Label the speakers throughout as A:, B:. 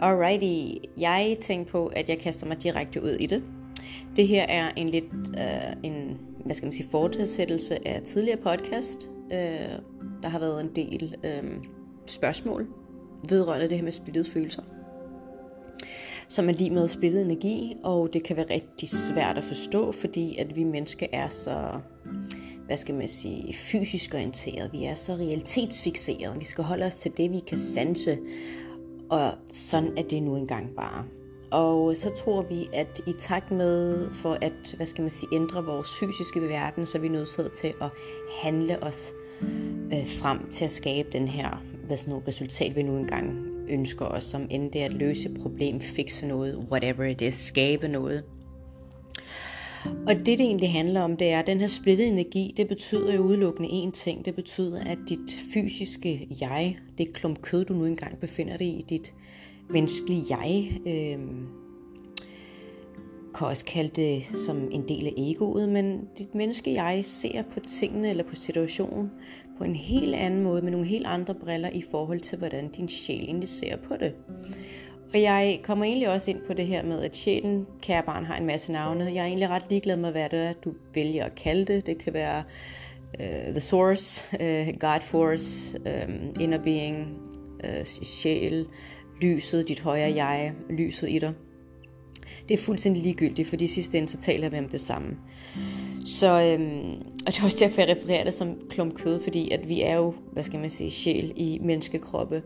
A: Alrighty, jeg tænkte på, at jeg kaster mig direkte ud i det. Det her er en lidt, øh, en, hvad skal man sige, fortsættelse af tidligere podcast. Øh, der har været en del øh, spørgsmål vedrørende det her med splittede følelser. Som er lige med splittet energi, og det kan være rigtig svært at forstå, fordi at vi mennesker er så, hvad skal man sige, fysisk orienteret. Vi er så realitetsfixeret. Vi skal holde os til det, vi kan sanse, og sådan er det nu engang bare. Og så tror vi, at i takt med for at, hvad skal man sige, ændre vores fysiske verden, så er vi nødt til at handle os øh, frem til at skabe den her hvad sådan noget resultat, vi nu engang ønsker os, som end det at løse et problem, fikse noget, whatever it is, skabe noget. Og det, det egentlig handler om, det er, at den her splittede energi, det betyder jo udelukkende én ting. Det betyder, at dit fysiske jeg, det klump kød, du nu engang befinder dig i, dit menneskelige jeg, øh, kan også kalde det som en del af egoet, men dit menneske jeg ser på tingene eller på situationen på en helt anden måde, med nogle helt andre briller i forhold til, hvordan din sjæl egentlig ser på det. Og jeg kommer egentlig også ind på det her med, at sjælen, kære barn, har en masse navne. Jeg er egentlig ret ligeglad med, hvad det er, du vælger at kalde det. Det kan være uh, The Source, uh, God Force, um, Inner Being, uh, sjæl, lyset, dit højere jeg, lyset i dig. Det er fuldstændig ligegyldigt, for de sidste ende, så taler vi om det samme. Så, øhm, og det er også derfor, jeg refererer det som klump kød, fordi at vi er jo, hvad skal man sige, sjæl i menneskekroppe.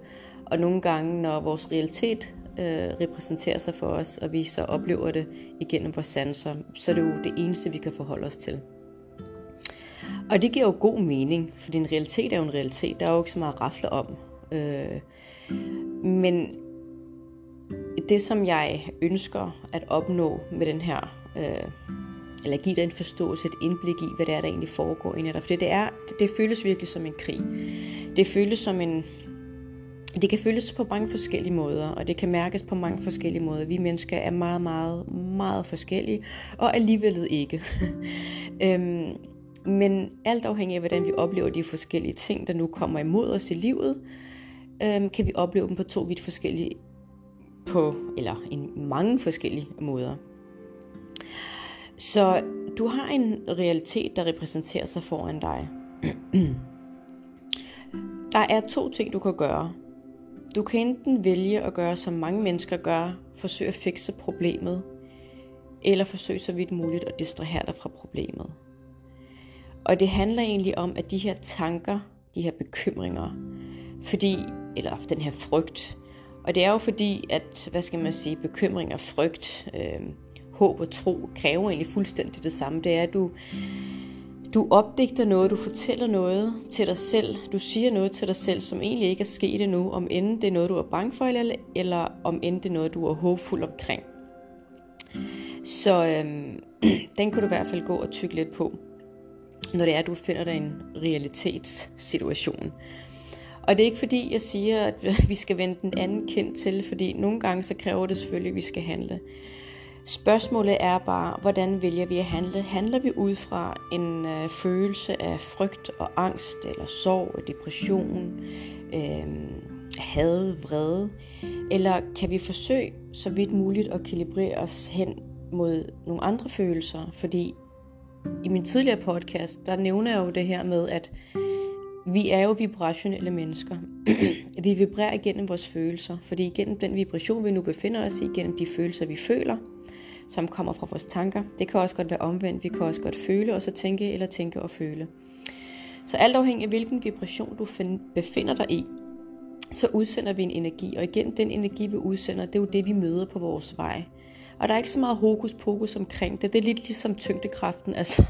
A: Og nogle gange, når vores realitet øh, repræsenterer sig for os, og vi så oplever det igennem vores sanser, så er det jo det eneste, vi kan forholde os til. Og det giver jo god mening, for en realitet er jo en realitet. Der er jo ikke så meget at rafle om. Øh, men det, som jeg ønsker at opnå med den her, øh, eller give dig en forståelse, et indblik i, hvad det er, der egentlig foregår inden dig. For det, er, det, det føles virkelig som en krig. Det føles som en, det kan føles på mange forskellige måder, og det kan mærkes på mange forskellige måder. Vi mennesker er meget, meget, meget forskellige, og alligevel ikke. øhm, men alt afhængig af, hvordan vi oplever de forskellige ting, der nu kommer imod os i livet, øhm, kan vi opleve dem på to vidt forskellige på, eller en mange forskellige måder. Så du har en realitet, der repræsenterer sig foran dig. der er to ting, du kan gøre. Du kan enten vælge at gøre, som mange mennesker gør, forsøge at fikse problemet, eller forsøge så vidt muligt at distrahere dig fra problemet. Og det handler egentlig om, at de her tanker, de her bekymringer, fordi, eller den her frygt, og det er jo fordi, at, hvad skal man sige, bekymring og frygt, øh, håb og tro, kræver egentlig fuldstændig det samme. Det er, at du, du opdigter noget, du fortæller noget til dig selv, du siger noget til dig selv, som egentlig ikke er sket endnu, om end det er noget, du er bange for, eller, eller om end det er noget, du er håbfuld omkring. Så øhm, den kan du i hvert fald gå og tykke lidt på, når det er, at du finder dig i en realitetssituation. Og det er ikke fordi, jeg siger, at vi skal vende den anden kendt til, fordi nogle gange så kræver det selvfølgelig, at vi skal handle. Spørgsmålet er bare, hvordan vælger vi at handle? Handler vi ud fra en øh, følelse af frygt og angst, eller sorg, depression, øh, had, vrede? Eller kan vi forsøge så vidt muligt at kalibrere os hen mod nogle andre følelser? Fordi i min tidligere podcast, der nævner jeg jo det her med, at vi er jo vibrationelle mennesker. vi vibrerer igennem vores følelser, fordi igennem den vibration, vi nu befinder os i, igennem de følelser, vi føler, som kommer fra vores tanker. Det kan også godt være omvendt. Vi kan også godt føle og så tænke, eller tænke og føle. Så alt afhængig af hvilken vibration du befinder dig i, så udsender vi en energi. Og igen, den energi, vi udsender, det er jo det, vi møder på vores vej. Og der er ikke så meget hokus pokus omkring det. Det er lidt ligesom tyngdekraften. Altså,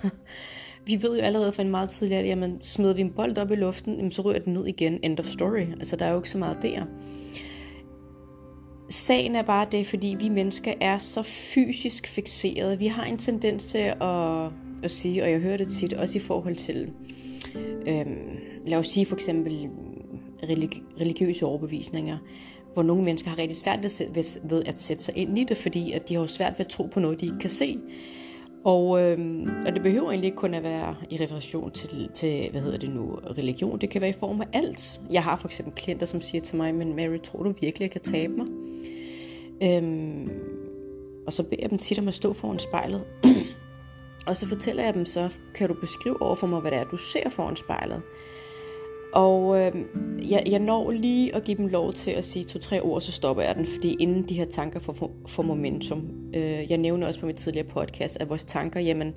A: vi ved jo allerede fra en meget tidlig at jamen, smider vi en bold op i luften, jamen, så ryger den ned igen. End of story. Altså, der er jo ikke så meget der. Sagen er bare det, fordi vi mennesker er så fysisk fixerede. Vi har en tendens til at, at sige, og jeg hører det tit, også i forhold til, øhm, lad os sige for eksempel religi- religiøse overbevisninger, hvor nogle mennesker har rigtig svært ved, ved, ved at sætte sig ind i det, fordi at de har svært ved at tro på noget, de ikke kan se. Og, øhm, og det behøver egentlig ikke kun at være i relation til, til, hvad hedder det nu, religion. Det kan være i form af alt. Jeg har for eksempel klienter, som siger til mig, men Mary, tror du virkelig, jeg kan tabe mig? Øhm, og så beder jeg dem tit om at stå foran spejlet. og så fortæller jeg dem så, kan du beskrive over for mig, hvad det er, du ser foran spejlet? Og øh, jeg, jeg når lige at give dem lov til at sige to-tre ord, så stopper jeg den, fordi inden de her tanker får, får momentum. Øh, jeg nævner også på mit tidligere podcast, at vores tanker, jamen,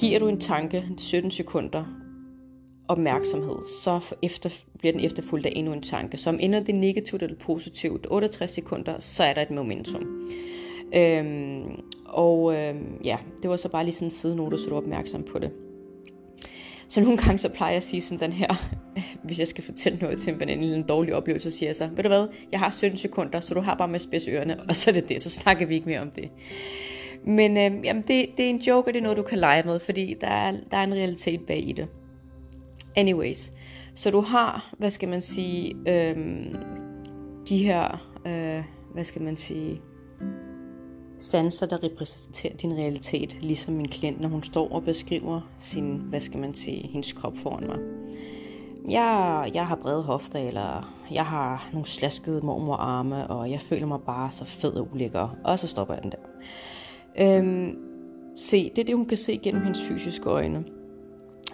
A: giver du en tanke 17 sekunder opmærksomhed, så efter, bliver den efterfulgt af endnu en tanke. Så om ender det negativt eller positivt, 68 sekunder, så er der et momentum. Øhm, og øhm, ja, det var så bare lige sådan en sidenote, så du er opmærksom på det. Så nogle gange så plejer jeg at sige sådan den her, hvis jeg skal fortælle noget til en veninde, en dårlig oplevelse, så siger jeg så, ved du hvad, jeg har 17 sekunder, så du har bare med spids ørerne, og så er det det, så snakker vi ikke mere om det. Men øh, jamen det, det er en joke, og det er noget, du kan lege med, fordi der er, der er en realitet bag i det. Anyways, så du har, hvad skal man sige, øh, de her, øh, hvad skal man sige, sanser, der repræsenterer din realitet, ligesom min klient, når hun står og beskriver sin, hvad skal man sige, hendes krop foran mig. Jeg, jeg har brede hofter, eller jeg har nogle slaskede mormorarme, og jeg føler mig bare så fed og ulækker, og så stopper jeg den der. Øhm, se, det er det, hun kan se gennem hendes fysiske øjne.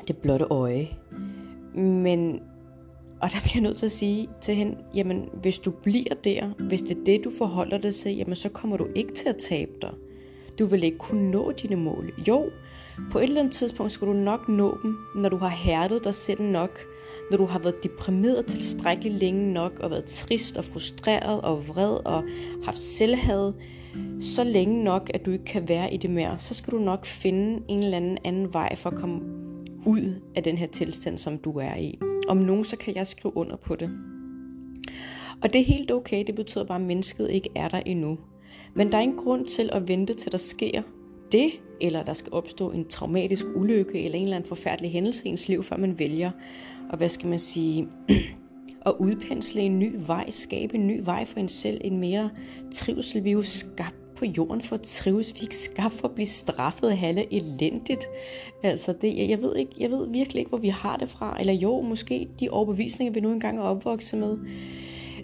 A: Det blotte øje. Men og der bliver jeg nødt til at sige til hende, jamen hvis du bliver der, hvis det er det, du forholder dig til, jamen så kommer du ikke til at tabe dig. Du vil ikke kunne nå dine mål. Jo, på et eller andet tidspunkt skal du nok nå dem, når du har hærdet dig selv nok, når du har været deprimeret tilstrækkeligt længe nok, og været trist og frustreret og vred og haft selvhad, så længe nok, at du ikke kan være i det mere, så skal du nok finde en eller anden anden vej for at komme ud af den her tilstand, som du er i. Om nogen, så kan jeg skrive under på det. Og det er helt okay, det betyder bare, at mennesket ikke er der endnu. Men der er ingen grund til at vente til der sker det, eller der skal opstå en traumatisk ulykke, eller en eller anden forfærdelig hændelse i ens liv, før man vælger, og hvad skal man sige, at udpensle en ny vej, skabe en ny vej for en selv, en mere trivsel. Vi er jo skabt på jorden for at trives. Vi er ikke skabt for at blive straffet og halve elendigt. Altså, det, jeg, ved ikke, jeg ved virkelig ikke, hvor vi har det fra. Eller jo, måske de overbevisninger, vi nu engang er opvokset med.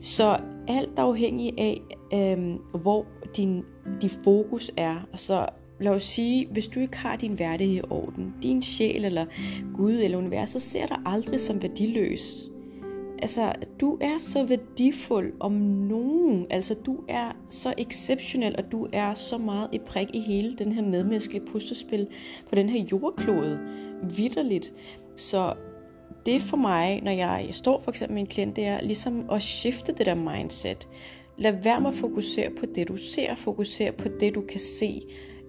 A: Så alt afhængig af, øhm, hvor din, din fokus er. Så lad os sige, hvis du ikke har din værdighed i orden, din sjæl eller Gud eller universet ser dig aldrig som værdiløs altså, du er så værdifuld om nogen. Altså, du er så exceptionel, og du er så meget et prik i hele den her medmenneskelige puslespil på den her jordklode. Vitterligt. Så det for mig, når jeg står for eksempel med en klient, det er ligesom at skifte det der mindset. Lad være med at fokusere på det, du ser. Fokusere på det, du kan se.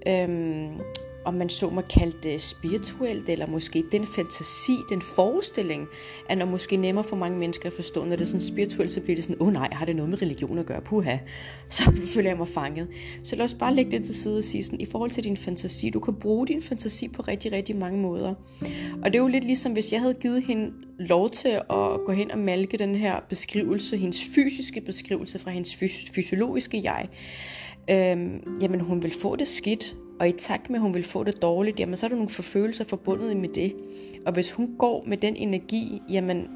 A: Øhm, om man så må kalde det spirituelt, eller måske den fantasi, den forestilling, er når måske nemmere for mange mennesker at forstå, når det er sådan spirituelt, så bliver det sådan, åh oh, nej, har det noget med religion at gøre, puha, så føler jeg mig fanget. Så lad os bare lægge det til side og sige sådan, i forhold til din fantasi, du kan bruge din fantasi på rigtig, rigtig mange måder. Og det er jo lidt ligesom, hvis jeg havde givet hende lov til at gå hen og malke den her beskrivelse, hendes fysiske beskrivelse fra hendes fys- fysiologiske jeg, øhm, jamen hun vil få det skidt, og i takt med, at hun vil få det dårligt, jamen så er der nogle forfølelser forbundet med det. Og hvis hun går med den energi, jamen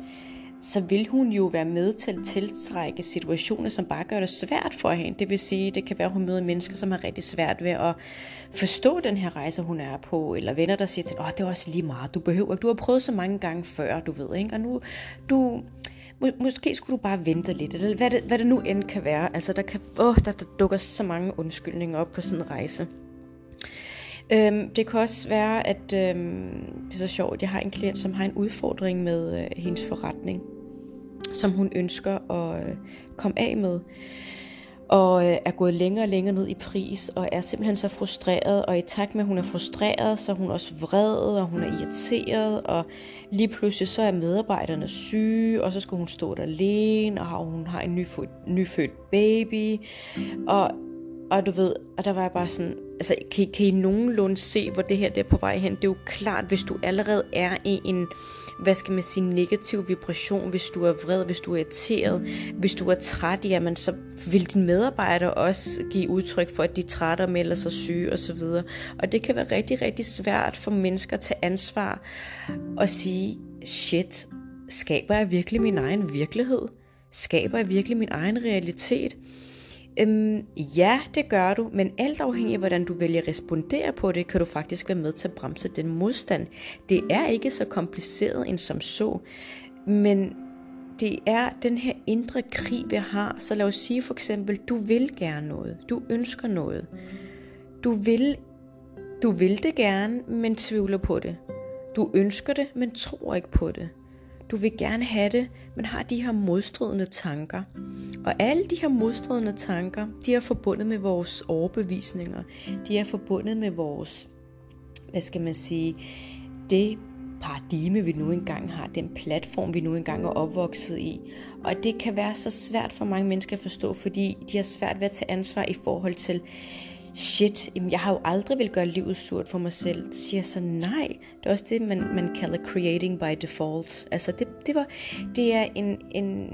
A: så vil hun jo være med til at tiltrække situationer, som bare gør det svært for hende. Det vil sige, det kan være, at hun møder mennesker, som har rigtig svært ved at forstå den her rejse, hun er på, eller venner, der siger til åh, det er også lige meget, du behøver ikke, du har prøvet så mange gange før, du ved, ikke? og nu, du, må, måske skulle du bare vente lidt, eller hvad det, hvad det nu end kan være. Altså, der, kan, åh, der, der dukker så mange undskyldninger op på sådan en rejse. Øhm, det kan også være, at øhm, det er så sjovt, jeg har en klient, som har en udfordring med øh, hendes forretning, som hun ønsker at øh, komme af med. Og øh, er gået længere og længere ned i pris, og er simpelthen så frustreret, og i takt med, at hun er frustreret, så er hun også vred, og hun er irriteret, og lige pludselig så er medarbejderne syge, og så skal hun stå der alene, og hun har en nyfødt, nyfødt baby, og, og du ved, og der var jeg bare sådan, altså kan, kan I nogenlunde se, hvor det her det er på vej hen? Det er jo klart, hvis du allerede er i en, hvad skal man sige, negativ vibration, hvis du er vred, hvis du er irriteret, hvis du er træt, jamen så vil din medarbejder også give udtryk for, at de er trætte og melder sig syge osv. Og det kan være rigtig, rigtig svært for mennesker at tage ansvar og sige, shit, skaber jeg virkelig min egen virkelighed? Skaber jeg virkelig min egen realitet? Øhm, ja, det gør du, men alt afhængig af, hvordan du vælger at respondere på det, kan du faktisk være med til at bremse den modstand. Det er ikke så kompliceret end som så, men det er den her indre krig, vi har. Så lad os sige for eksempel, du vil gerne noget, du ønsker noget, du vil, du vil det gerne, men tvivler på det. Du ønsker det, men tror ikke på det. Du vil gerne have det, men har de her modstridende tanker. Og alle de her modstridende tanker, de er forbundet med vores overbevisninger. De er forbundet med vores, hvad skal man sige, det paradigme, vi nu engang har, den platform, vi nu engang er opvokset i. Og det kan være så svært for mange mennesker at forstå, fordi de har svært ved at tage ansvar i forhold til, shit, jeg har jo aldrig vil gøre livet surt for mig selv. Siger så nej. Det er også det, man, man kalder creating by default. Altså det, det, var, det er en, en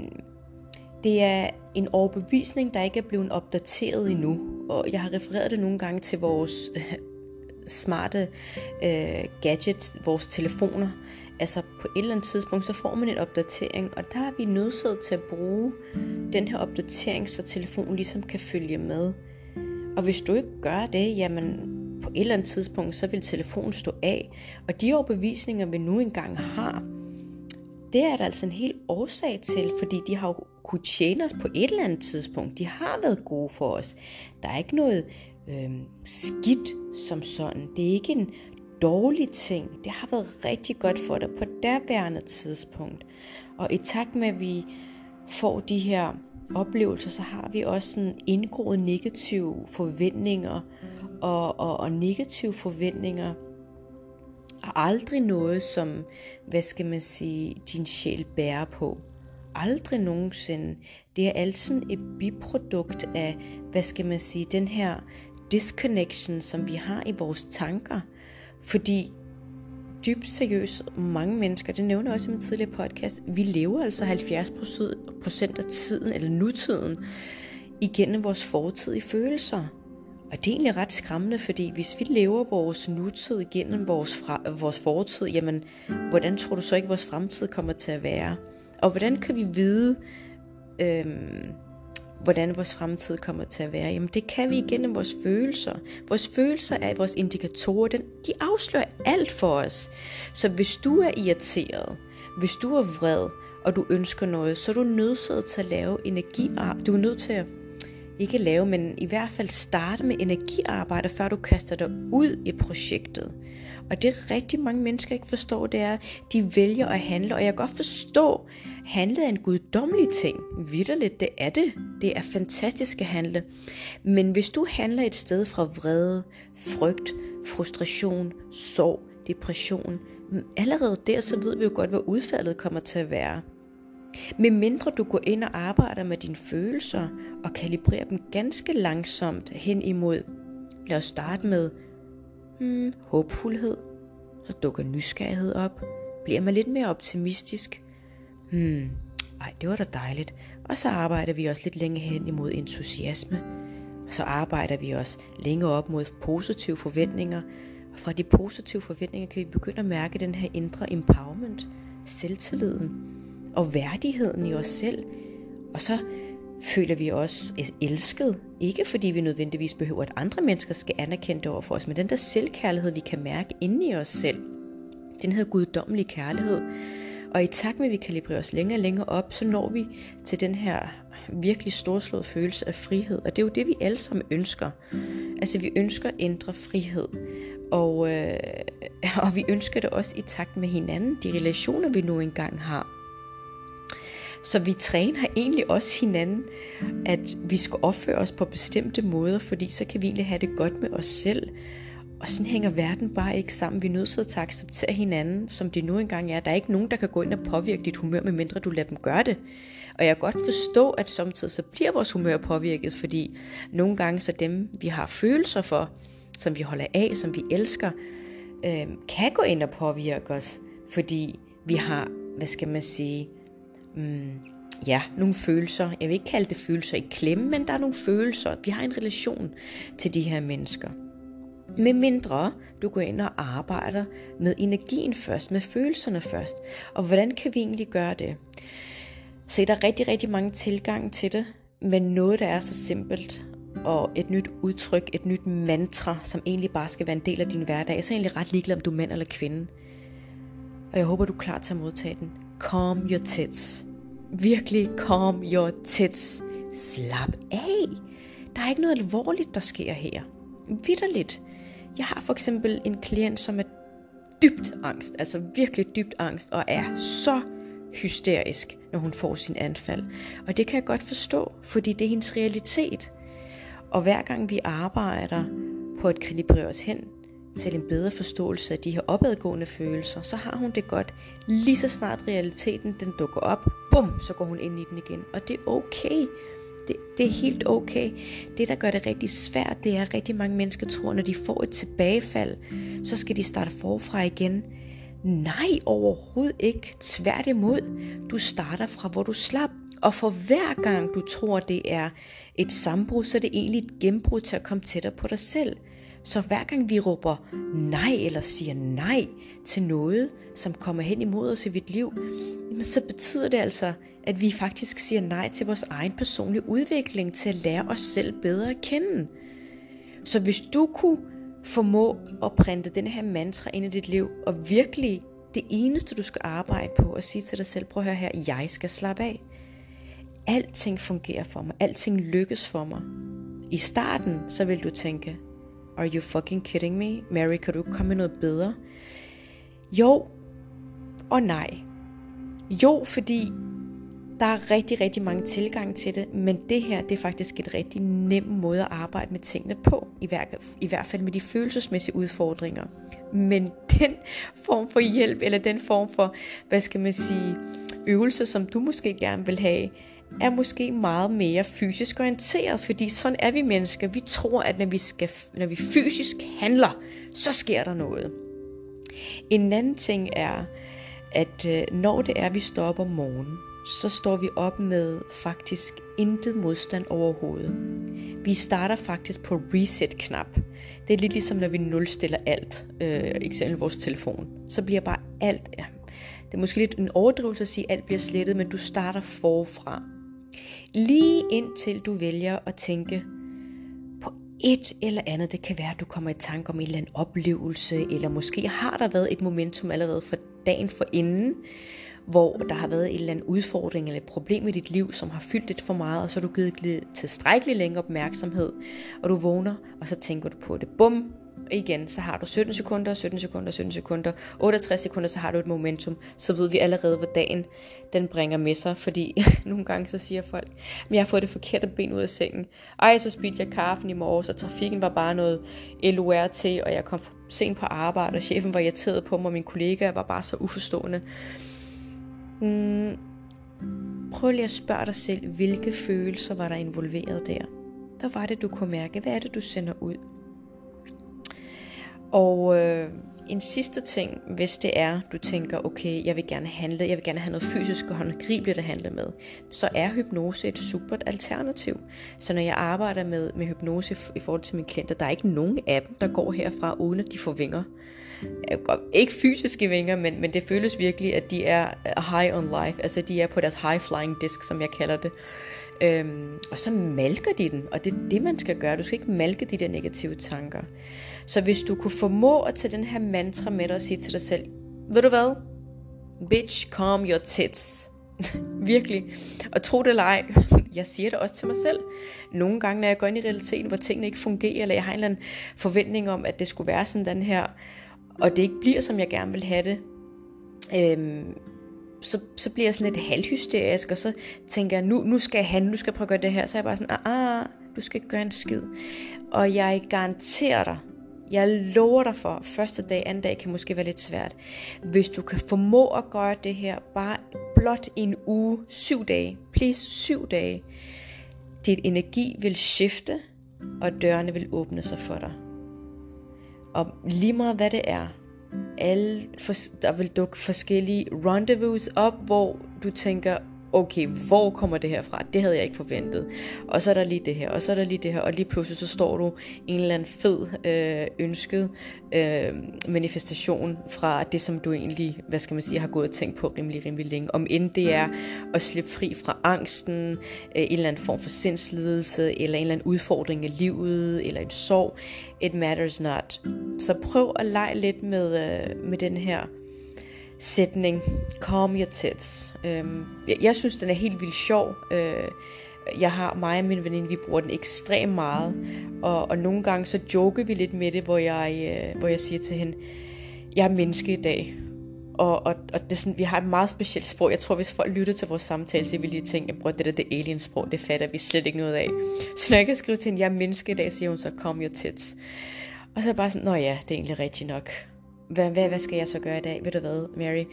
A: det er en overbevisning, der ikke er blevet opdateret endnu. Og jeg har refereret det nogle gange til vores øh, smarte øh, gadgets, vores telefoner. Altså på et eller andet tidspunkt, så får man en opdatering, og der er vi nødsaget til at bruge den her opdatering, så telefonen ligesom kan følge med. Og hvis du ikke gør det, jamen på et eller andet tidspunkt, så vil telefonen stå af. Og de overbevisninger, vi nu engang har, det er der altså en helt årsag til, fordi de har jo kunne tjene os på et eller andet tidspunkt. De har været gode for os. Der er ikke noget øh, skidt som sådan. Det er ikke en dårlig ting. Det har været rigtig godt for dig på derværende tidspunkt. Og i takt med, at vi får de her oplevelser, så har vi også sådan indgroet negative forventninger, og, og, og negative forventninger er aldrig noget, som, hvad skal man sige, din sjæl bærer på. Aldrig nogensinde. Det er altid et biprodukt af, hvad skal man sige, den her disconnection, som vi har i vores tanker. Fordi dybt seriøst, mange mennesker, det nævner jeg også i min tidligere podcast, vi lever altså 70% af tiden, eller nutiden, igennem vores fortidige følelser. Og det er egentlig ret skræmmende, fordi hvis vi lever vores nutid igennem vores, fra, vores fortid, jamen, hvordan tror du så ikke, vores fremtid kommer til at være? Og hvordan kan vi vide, øhm, hvordan vores fremtid kommer til at være? Jamen det kan vi igennem vores følelser. Vores følelser er vores indikatorer. Den, de afslører alt for os. Så hvis du er irriteret, hvis du er vred, og du ønsker noget, så er du nødt til at lave energiarbejde. Du er nødt til at ikke lave, men i hvert fald starte med energiarbejde, før du kaster dig ud i projektet. Og det rigtig mange mennesker ikke forstår, det er, at de vælger at handle. Og jeg kan godt forstå, at handle er en guddommelig ting. Vitterligt, det er det. Det er fantastisk at handle. Men hvis du handler et sted fra vrede, frygt, frustration, sorg, depression, allerede der, så ved vi jo godt, hvad udfaldet kommer til at være. Med mindre du går ind og arbejder med dine følelser og kalibrerer dem ganske langsomt hen imod, lad os starte med hmm, håbfuldhed, så dukker nysgerrighed op, bliver man lidt mere optimistisk. Hmm, ej, det var da dejligt. Og så arbejder vi også lidt længere hen imod entusiasme. Og så arbejder vi også længere op mod positive forventninger. Og fra de positive forventninger kan vi begynde at mærke den her indre empowerment, selvtilliden og værdigheden i os selv. Og så føler vi os elsket. Ikke fordi vi nødvendigvis behøver, at andre mennesker skal anerkende det over for os, men den der selvkærlighed, vi kan mærke inde i os selv. Den her guddommelige kærlighed. Og i takt med, at vi kalibrerer os længere og længere op, så når vi til den her virkelig storslået følelse af frihed. Og det er jo det, vi alle sammen ønsker. Altså vi ønsker indre frihed. Og, øh, og vi ønsker det også i takt med hinanden, de relationer, vi nu engang har. Så vi træner egentlig også hinanden, at vi skal opføre os på bestemte måder, fordi så kan vi egentlig have det godt med os selv. Og sådan hænger verden bare ikke sammen. Vi er nødt til at acceptere hinanden, som det nu engang er. Der er ikke nogen, der kan gå ind og påvirke dit humør, medmindre du lader dem gøre det. Og jeg kan godt forstå, at samtidig så bliver vores humør påvirket, fordi nogle gange så dem, vi har følelser for, som vi holder af, som vi elsker, øh, kan gå ind og påvirke os, fordi vi har, hvad skal man sige, mm, ja, nogle følelser. Jeg vil ikke kalde det følelser i klemme, men der er nogle følelser. Vi har en relation til de her mennesker. Med mindre du går ind og arbejder med energien først, med følelserne først. Og hvordan kan vi egentlig gøre det? Så der er rigtig, rigtig mange tilgange til det. Men noget, der er så simpelt, og et nyt udtryk, et nyt mantra, som egentlig bare skal være en del af din hverdag, så er jeg egentlig ret ligeglad, om du er mand eller kvinde. Og jeg håber, du er klar til at modtage den. Calm your tits. Virkelig calm your tits. Slap af. Der er ikke noget alvorligt, der sker her. Vitterligt. Jeg har for eksempel en klient, som er dybt angst, altså virkelig dybt angst, og er så hysterisk, når hun får sin anfald. Og det kan jeg godt forstå, fordi det er hendes realitet. Og hver gang vi arbejder på at kalibrere os hen til en bedre forståelse af de her opadgående følelser, så har hun det godt. Lige så snart realiteten den dukker op, bum, så går hun ind i den igen. Og det er okay. Det, det er helt okay. Det, der gør det rigtig svært, det er, at rigtig mange mennesker tror, når de får et tilbagefald, så skal de starte forfra igen. Nej, overhovedet ikke. Tværtimod, du starter fra, hvor du slap. Og for hver gang du tror, det er et sambrud, så er det egentlig et gennembrud til at komme tættere på dig selv. Så hver gang vi råber nej eller siger nej til noget, som kommer hen imod os i dit liv, så betyder det altså, at vi faktisk siger nej til vores egen personlige udvikling, til at lære os selv bedre at kende. Så hvis du kunne formå at printe den her mantra ind i dit liv, og virkelig det eneste, du skal arbejde på, at sige til dig selv, prøv at høre her, jeg skal slappe af. Alting fungerer for mig, alting lykkes for mig. I starten, så vil du tænke, are you fucking kidding me? Mary, kan du komme med noget bedre? Jo og nej. Jo, fordi der er rigtig, rigtig mange tilgange til det, men det her, det er faktisk et rigtig nem måde at arbejde med tingene på, i hvert, i hvert fald med de følelsesmæssige udfordringer. Men den form for hjælp, eller den form for, hvad skal man sige, øvelse, som du måske gerne vil have, er måske meget mere fysisk orienteret, fordi sådan er vi mennesker. Vi tror, at når vi, skal, når vi fysisk handler, så sker der noget. En anden ting er, at øh, når det er, at vi står op om morgenen, så står vi op med faktisk intet modstand overhovedet. Vi starter faktisk på reset-knap. Det er lidt ligesom, når vi nulstiller alt, øh, eksempel vores telefon. Så bliver bare alt, ja, det er måske lidt en overdrivelse at sige, at alt bliver slettet, men du starter forfra. Lige indtil du vælger at tænke på et eller andet. Det kan være, at du kommer i tanke om en eller anden oplevelse, eller måske har der været et momentum allerede for dagen for inden, hvor der har været en eller anden udfordring eller et problem i dit liv, som har fyldt lidt for meget, og så har du givet tilstrækkelig længe opmærksomhed, og du vågner, og så tænker du på det. Bum, igen, så har du 17 sekunder, 17 sekunder, 17 sekunder, 68 sekunder, så har du et momentum, så ved vi allerede, hvad dagen den bringer med sig, fordi nogle gange så siger folk, men jeg har fået det forkerte ben ud af sengen. Ej, så spildte jeg kaffen i morges, og trafikken var bare noget LORT, og jeg kom sent på arbejde, og chefen var irriteret på mig, og min kollega var bare så uforstående. Mm, prøv lige at spørge dig selv, hvilke følelser var der involveret der? Der var det, du kunne mærke. Hvad er det, du sender ud? Og øh, en sidste ting, hvis det er, du tænker, okay, jeg vil gerne handle, jeg vil gerne have noget fysisk og håndgribeligt at handle med, så er hypnose et super alternativ. Så når jeg arbejder med, med hypnose i forhold til mine klienter, der er ikke nogen af dem, der går herfra, uden at de får vinger. Øh, ikke fysiske vinger, men, men det føles virkelig, at de er uh, high on life. Altså de er på deres high flying disk, som jeg kalder det. Øhm, og så malker de den, og det er det, man skal gøre. Du skal ikke malke de der negative tanker. Så hvis du kunne formå at tage den her mantra med dig og sige til dig selv, ved du hvad? Bitch, calm your tits. Virkelig. Og tro det eller ej, jeg siger det også til mig selv. Nogle gange, når jeg går ind i realiteten, hvor tingene ikke fungerer, eller jeg har en eller anden forventning om, at det skulle være sådan den her, og det ikke bliver, som jeg gerne vil have det, øhm, så, så bliver jeg sådan lidt halvhysterisk, og så tænker jeg, nu, nu skal jeg handle, nu skal jeg prøve at gøre det her. Så er jeg bare sådan, ah, ah, du skal ikke gøre en skid. Og jeg garanterer dig, jeg lover dig for, første dag, anden dag kan måske være lidt svært. Hvis du kan formå at gøre det her bare blot en uge, syv dage, please syv dage, dit energi vil skifte, og dørene vil åbne sig for dig. Og lige meget hvad det er, alle, der vil dukke forskellige rendezvous op, hvor du tænker, okay, hvor kommer det her fra? Det havde jeg ikke forventet. Og så er der lige det her, og så er der lige det her, og lige pludselig så står du i en eller anden fed øh, ønsket øh, manifestation fra det, som du egentlig, hvad skal man sige, har gået og tænkt på rimelig, rimelig længe. Om end det er at slippe fri fra angsten, øh, en eller anden form for sindslidelse, eller en eller anden udfordring i livet, eller en sorg. It matters not. Så prøv at lege lidt med, øh, med den her sætning, calm your tits. Øhm, jeg, jeg synes, den er helt vildt sjov. Øh, jeg har mig og min veninde, vi bruger den ekstremt meget. Og, og nogle gange så joker vi lidt med det, hvor jeg, øh, hvor jeg siger til hende, jeg er menneske i dag. Og, og, og det er sådan, vi har et meget specielt sprog. Jeg tror, hvis folk lytter til vores samtale, så vil de tænke, at det der det alien-sprog, det fatter vi slet ikke noget af. Så når jeg kan skrive til hende, jeg er menneske i dag, siger hun så, kom your tits. Og så er jeg bare sådan, nå ja, det er egentlig rigtigt nok hvad, hvad, hvad skal jeg så gøre i dag? Ved du hvad, Mary?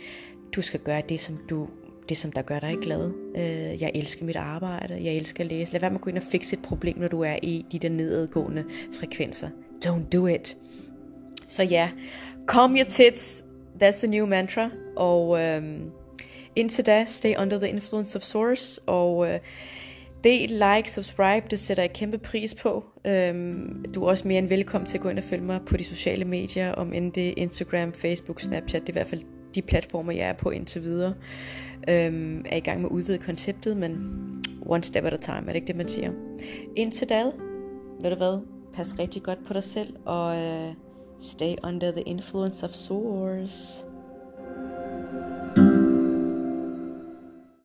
A: Du skal gøre det, som du det, som der gør dig glad. Øh, jeg elsker mit arbejde. Jeg elsker at læse. Lad være med at gå ind og fikse et problem, når du er i de der nedadgående frekvenser. Don't do it. Så ja, calm your tits. That's the new mantra. Og øhm, indtil da, stay under the influence of source. Og øh, Del, like, subscribe, det sætter jeg kæmpe pris på. Øhm, du er også mere end velkommen til at gå ind og følge mig på de sociale medier, om end det er Instagram, Facebook, Snapchat, det er i hvert fald de platformer, jeg er på indtil videre. Øhm, er i gang med at udvide konceptet, men one step at a time, er det ikke det, man siger? Indtil da, ved du hvad, pas rigtig godt på dig selv, og uh, stay under the influence of source.